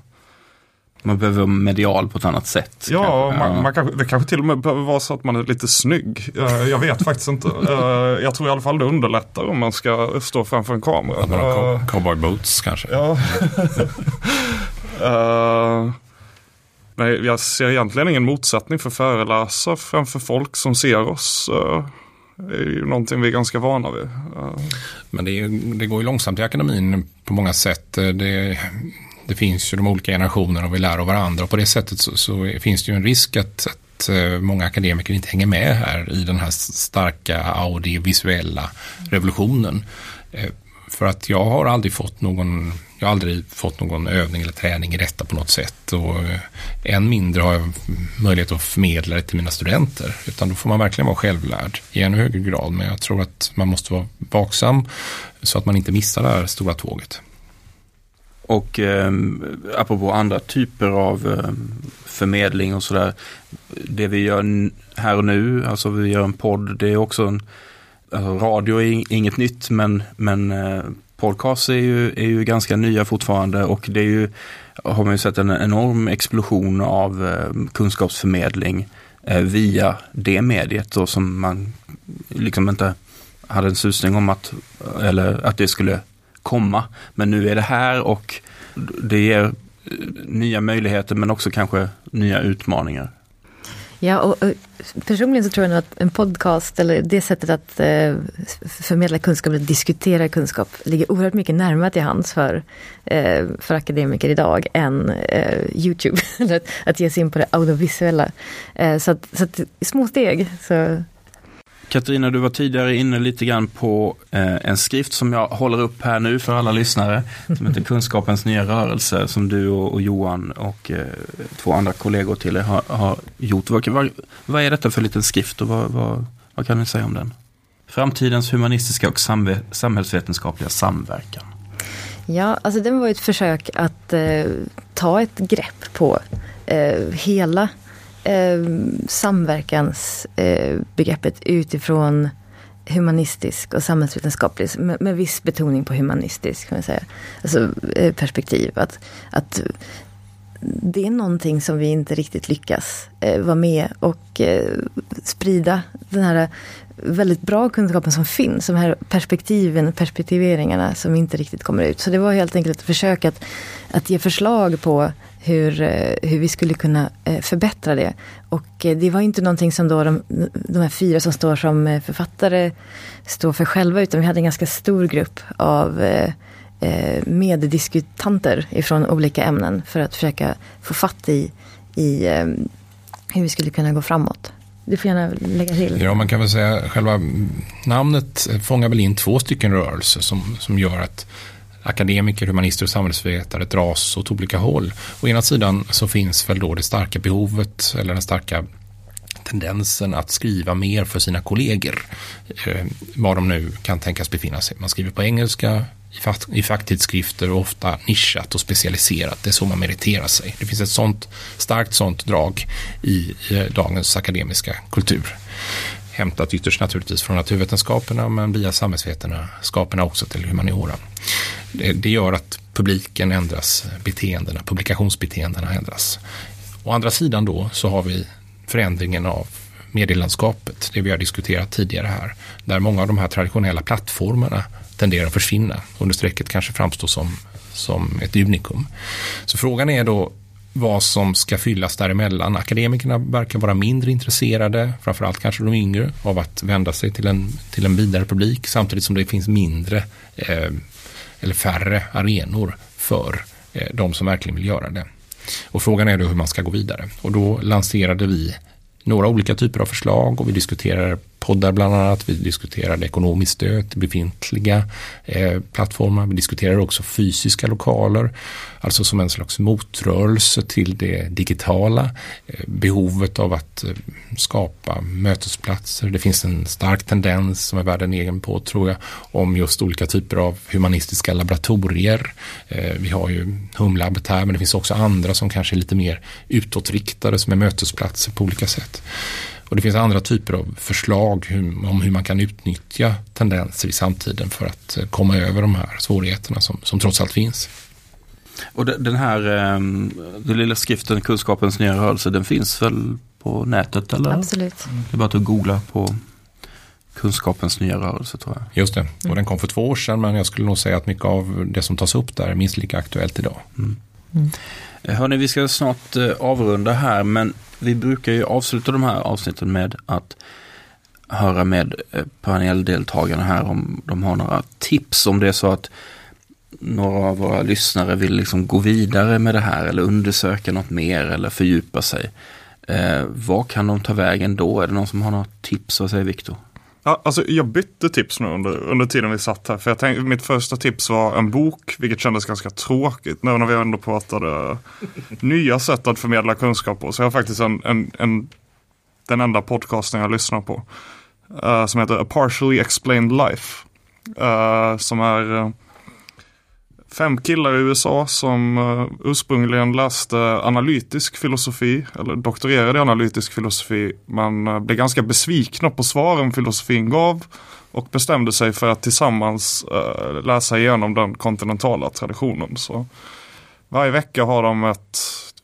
Man behöver vara medial på ett annat sätt. Ja, man, man kanske, det kanske till och med behöver vara så att man är lite snygg. Uh, jag vet [laughs] faktiskt inte. Uh, jag tror i alla fall det underlättar om man ska stå framför en kamera. Man har cowboy boots kanske. Ja. [laughs] Men jag ser egentligen ingen motsättning för föreläsa framför folk som ser oss. Eh, det är ju någonting vi är ganska vana vid. Eh. Men det, är, det går ju långsamt i akademin på många sätt. Eh, det, det, finns ju de olika generationerna och vi lär av varandra. Och på det sättet så, så finns det ju en risk att, att eh, många akademiker inte hänger med här i den här starka audiovisuella revolutionen. Eh, för att jag har aldrig fått någon jag har aldrig fått någon övning eller träning i detta på något sätt. Och eh, än mindre har jag möjlighet att förmedla det till mina studenter. Utan då får man verkligen vara självlärd i ännu högre grad. Men jag tror att man måste vara vaksam så att man inte missar det här stora tåget. Och eh, apropå andra typer av eh, förmedling och sådär. Det vi gör här och nu, alltså vi gör en podd, det är också en alltså radio är inget nytt men, men eh, podcasts är ju, är ju ganska nya fortfarande och det är ju, har man ju sett en enorm explosion av eh, kunskapsförmedling eh, via det mediet då, som man liksom inte hade en susning om att, eller att det skulle komma. Men nu är det här och det ger eh, nya möjligheter men också kanske nya utmaningar. Ja, och, och personligen så tror jag nog att en podcast eller det sättet att eh, förmedla kunskap eller diskutera kunskap ligger oerhört mycket närmare till hands för, eh, för akademiker idag än eh, Youtube. [laughs] att, att ge sig in på det audiovisuella. Eh, så att, så att små steg så Katarina, du var tidigare inne lite grann på eh, en skrift som jag håller upp här nu för alla lyssnare. Som heter Kunskapens nya rörelse som du och, och Johan och eh, två andra kollegor till er har, har gjort. Vad, vad, vad, är detta för liten skrift och vad, vad, vad kan ni säga om den? Framtidens humanistiska och samhällsvetenskapliga samverkan. Ja, alltså den var ett försök att eh, ta ett grepp på eh, hela eh, samverkansbegreppet eh, utifrån humanistisk och samhällsvetenskaplig, med, med viss betoning på humanistisk kan man säga, alltså, eh, perspektiv. Att, att det är någonting som vi inte riktigt lyckas eh, vara med och eh, sprida den här väldigt bra kunskapen som finns, de här perspektiven, perspektiveringarna som inte riktigt kommer ut. Så det var helt enkelt ett försök att, att ge förslag på hur, eh, hur vi skulle kunna eh, förbättra det. Och eh, det var inte någonting som då de, de här fyra som står som författare står för själva, utan vi hade en ganska stor grupp av meddiskutanter ifrån olika ämnen för att försöka få fatt i, i hur vi skulle kunna gå framåt. Du får gärna lägga till. Ja, man kan väl säga själva namnet fångar väl in två stycken rörelser som, som gör att akademiker, humanister och samhällsvetare dras åt olika håll. Å ena sidan så finns väl då det starka behovet eller den starka tendensen att skriva mer för sina kollegor. Eh, var de nu kan tänkas befinna sig. Man skriver på engelska, i facktidskrifter och ofta nischat och specialiserat. Det är så man meriterar sig. Det finns ett sånt starkt sånt drag i, i dagens akademiska kultur. Hämtat ytterst naturligtvis från naturvetenskaperna men via samhällsvetenskaperna också till humaniora. Det, det gör att publiken ändras, beteendena, publikationsbeteendena ändras. Å andra sidan då så har vi förändringen av medielandskapet, det vi har diskuterat tidigare här, där många av de här traditionella plattformarna tenderar att försvinna. Under strecket kanske framstår som, som ett unikum. Så frågan är då vad som ska fyllas däremellan. Akademikerna verkar vara mindre intresserade, framförallt kanske de yngre, av att vända sig till en, till en vidare publik samtidigt som det finns mindre eh, eller färre arenor för eh, de som verkligen vill göra det. Och frågan är då hur man ska gå vidare. Och då lanserade vi några olika typer av förslag och vi diskuterar poddar bland annat. Vi diskuterade ekonomiskt stöd till befintliga eh, plattformar. Vi diskuterade också fysiska lokaler, alltså som en slags motrörelse till det digitala. Eh, behovet av att eh, skapa mötesplatser. Det finns en stark tendens som är värd en egen på tror jag om just olika typer av humanistiska laboratorier. Eh, vi har ju Humlabbet här men det finns också andra som kanske är lite mer utåtriktade som är mötesplatser på olika sätt. Och det finns andra typer av förslag om hur man kan utnyttja tendenser i samtiden för att eh, komma över de här svårigheterna som, som trots allt finns. Och den här ehm, den lilla skriften Kunskapens nya rörelse, den finns väl på nätet? Eller? Absolut. Det är bara att googla på Kunskapens nya rörelse tror jag. Just det, och den kom för två år sedan men jag skulle nog säga att mycket av det som tas upp där är minst lika aktuellt idag. Mm. Mm. Eh, hörni, vi ska snart eh, avrunda här men vi brukar ju avsluta de här avsnitten med att höra med eh, paneldeltagarna här om de har några tips om det är så att några av våra lyssnare vill liksom gå vidare med det här eller undersöka något mer eller fördjupa sig. Eh, vad kan de ta vägen då? Är det någon som har något tips? Vad säger Viktor? Ja, alltså jag bytte tips nu under, under tiden vi satt här. För jag tänkte, mitt första tips var en bok, vilket kändes ganska tråkigt nu när vi ändå pratade eh, nya sätt att förmedla kunskap på. Så jag har faktiskt en, en, en den enda podcasten jag lyssnar på. Uh, som heter A Partially Explained Life. Uh, som är uh, fem killar i USA som eh, ursprungligen läste analytisk filosofi, eller doktorerade i analytisk filosofi, men eh, blev ganska besvikna på svaren filosofin gav och bestämde sig för att tillsammans eh, läsa igenom den kontinentala traditionen. Så varje vecka har de ett,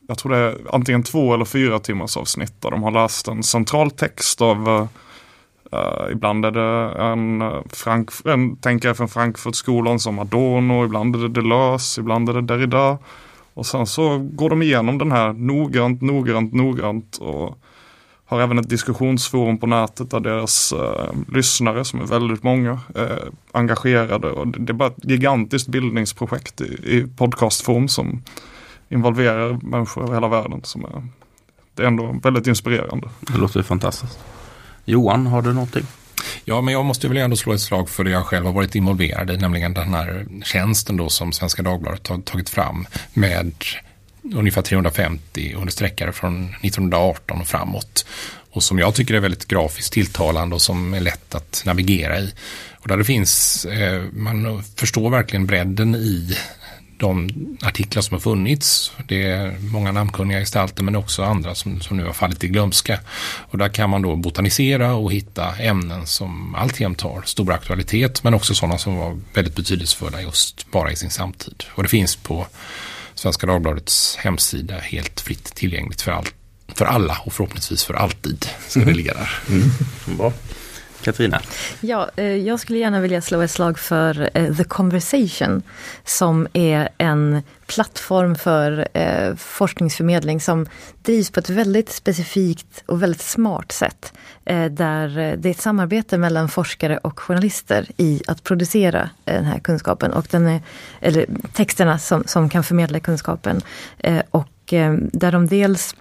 jag tror det är antingen två eller fyra timmars avsnitt där de har läst en central text av Uh, ibland är det en, Frank, en tänkare från Frankfurtskolan som Adorno, ibland är det Deleuze, ibland är det Derrida. Och sen så går de igenom den här noggrant, noggrant, noggrant och har även ett diskussionsforum på nätet där deras uh, lyssnare, som är väldigt många, är engagerade. Och det, det är bara ett gigantiskt bildningsprojekt i, i podcastform som involverar människor över hela världen. Som är, det är ändå väldigt inspirerande. Det låter fantastiskt. Johan, har du någonting? Ja, men jag måste väl ändå slå ett slag för det jag själv har varit involverad i, nämligen den här tjänsten då som Svenska Dagbladet har tagit fram med ungefär 350 understreckare från 1918 och framåt. Och som jag tycker är väldigt grafiskt tilltalande och som är lätt att navigera i. Och där det finns, eh, man förstår verkligen bredden i de artiklar som har funnits. Det är många namnkunniga gestalter men också andra som, som nu har fallit i glömska. Och där kan man då botanisera och hitta ämnen som alltjämt har stor aktualitet men också sådana som var väldigt betydelsefulla just bara i sin samtid. Och det finns på Svenska Dagbladets hemsida helt fritt tillgängligt för, all, för alla och förhoppningsvis för alltid ska det ligga där. Mm. Katarina? Ja, eh, jag skulle gärna vilja slå ett slag för eh, The Conversation som är en plattform för eh, forskningsförmedling som drivs på ett väldigt specifikt och väldigt smart sätt. Där det är ett samarbete mellan forskare och journalister i att producera den här kunskapen och den är, eller texterna som, som kan förmedla kunskapen. Och där de dels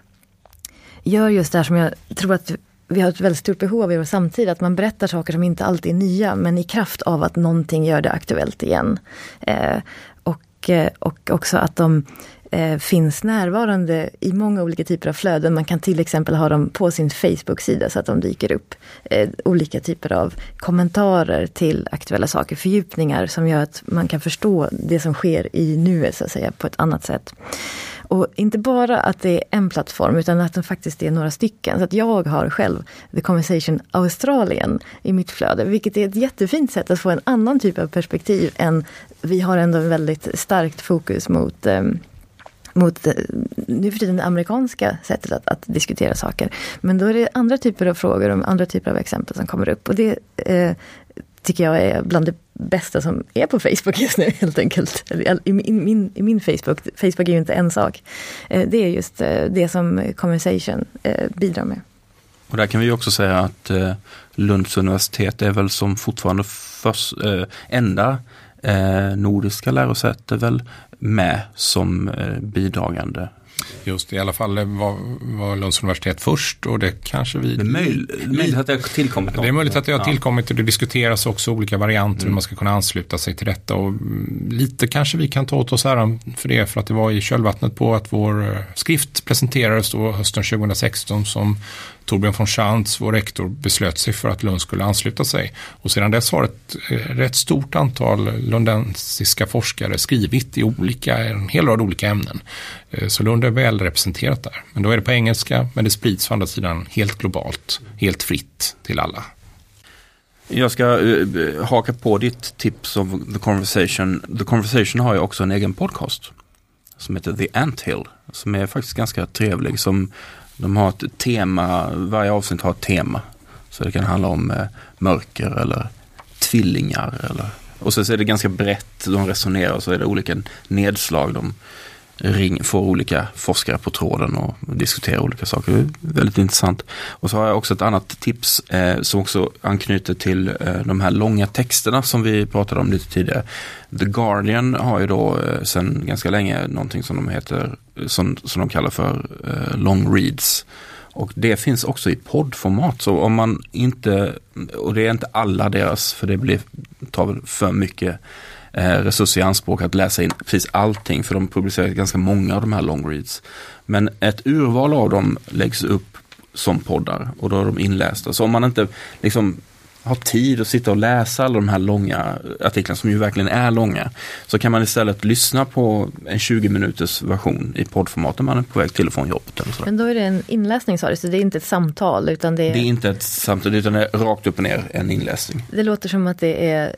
gör just det här som jag tror att vi har ett väldigt stort behov av i vår samtid, att man berättar saker som inte alltid är nya, men i kraft av att någonting gör det aktuellt igen. Eh, och, eh, och också att de eh, finns närvarande i många olika typer av flöden. Man kan till exempel ha dem på sin Facebook-sida så att de dyker upp. Eh, olika typer av kommentarer till aktuella saker, fördjupningar som gör att man kan förstå det som sker i nuet så att säga på ett annat sätt. Och inte bara att det är en plattform utan att det faktiskt är några stycken. Så att jag har själv The Conversation Australien i mitt flöde, vilket är ett jättefint sätt att få en annan typ av perspektiv än vi har ändå en väldigt starkt fokus mot ehm, eh, mot nu för tiden det amerikanska sättet att, att, diskutera saker. Men då är det andra typer av frågor och andra typer av exempel som kommer upp. Och det eh, tycker jag är bland det bästa som är på Facebook just nu helt enkelt. I min, min, i min Facebook, Facebook är ju inte en sak. Eh, det är just eh, det som Conversation eh, bidrar med. Och där kan vi också säga att Lunds universitet är väl som fortfarande först, enda nordiska lärosäte väl med som bidragande Just i alla fall var, var Lunds universitet först och det kanske vi... Det är möjligt att det har tillkommit något. Det är möjligt att det har tillkommit och det diskuteras också olika varianter mm. hur man ska kunna ansluta sig till detta. Och lite kanske vi kan ta åt oss äran för det för att det var i kölvattnet på att vår eh, skrift presenterades då hösten 2016 som Torbjörn von Schantz, vår rektor, beslöt sig för att Lund skulle ansluta sig. Och sedan dess har ett eh, rätt stort antal lundensiska forskare skrivit i olika, en hel rad olika ämnen. Eh, så Lund är väl representerat där. Men då är det på engelska, men det sprids å andra sidan helt globalt, helt fritt till alla. Jag ska uh, haka på ditt tips om The Conversation. The Conversation har ju också en egen podcast som heter The Anthill. Som är faktiskt ganska trevlig. Som de har ett tema, varje avsnitt har ett tema. Så det kan handla om eh, mörker eller tvillingar. Eller, och så, är det ganska brett, de resonerar och så är det olika nedslag. De ring, får olika forskare på tråden och diskuterar olika saker. Det är väldigt intressant. Och så har jag också ett annat tips eh, som också anknyter till eh, de här långa texterna som vi pratade om lite tidigare. The Guardian har ju då eh, sedan ganska länge någonting som de heter, som, som de kallar för eh, long reads. Och det finns också i poddformat. Så om man inte, och det är inte alla deras, för det blir, tar väl för mycket resurser i anspråk att läsa in precis allting. För de publicerar ganska många av de här long reads. Men ett urval av dem läggs upp som poddar och då är de inlästa. Så om man inte liksom har tid att sitta och läsa alla de här långa artiklarna som ju verkligen är långa. Så kan man istället lyssna på en 20 minuters version i poddformat när man är på väg till och från jobbet. Eller så. Men då är det en inläsning sa du, så det är inte ett samtal utan det är... Det är inte ett samtal utan det är rakt upp och ner en inläsning. Det låter som att det är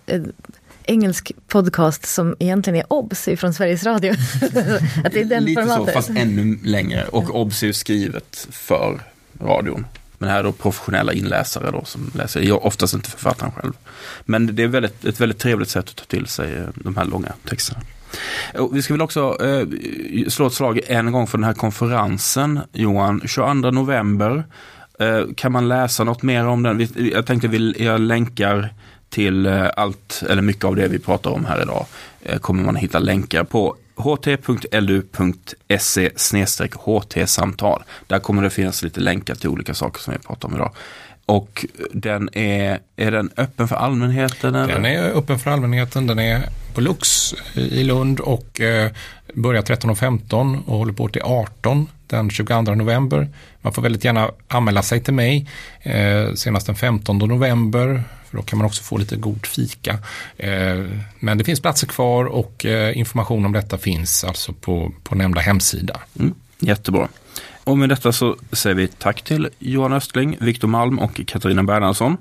engelsk podcast som egentligen är OBS från Sveriges Radio. [laughs] att det är den Lite formatet. så, fast ännu längre. Och OBS är ju skrivet för radion. Men här är då professionella inläsare då som läser, jag oftast inte författaren själv. Men det är väldigt, ett väldigt trevligt sätt att ta till sig eh, de här långa texterna. Vi ska väl också eh, slå ett slag en gång för den här konferensen, Johan. 22 november. Eh, kan man läsa något mer om den? Jag tänkte att jag länkar till eh, allt, eller mycket av det vi pratar om här idag, eh, kommer man hitta länkar på ht.lu.se ht-samtal. Där kommer det finnas lite länkar till olika saker som vi pratar om idag. Och den är, är den öppen för allmänheten? Eller? Den är öppen för allmänheten. Den är på Lux i Lund och eh, börjar 13.15 och håller på till 18 den 22 november. Man får väldigt gärna anmäla sig till mig eh, senast den 15 november för då kan man också få lite god fika. Eh, men det finns platser kvar och eh, information om detta finns alltså på, på nämnda hemsida. Mm, jättebra. Och med detta så säger vi tack till Johan Östling, Viktor Malm och Katarina Bernhardsson.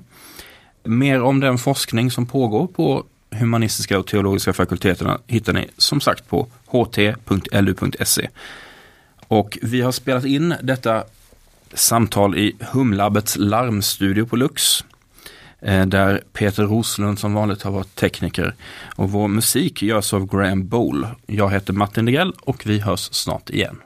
Mer om den forskning som pågår på humanistiska och teologiska fakulteterna hittar ni som sagt på ht.lu.se. Och vi har spelat in detta samtal i Humlabbets larmstudio på Lux. Eh, där Peter Roslund som vanligt har varit tekniker. Och vår musik görs av Graham Bowl. Jag heter Martin Degrell och vi hörs snart igen.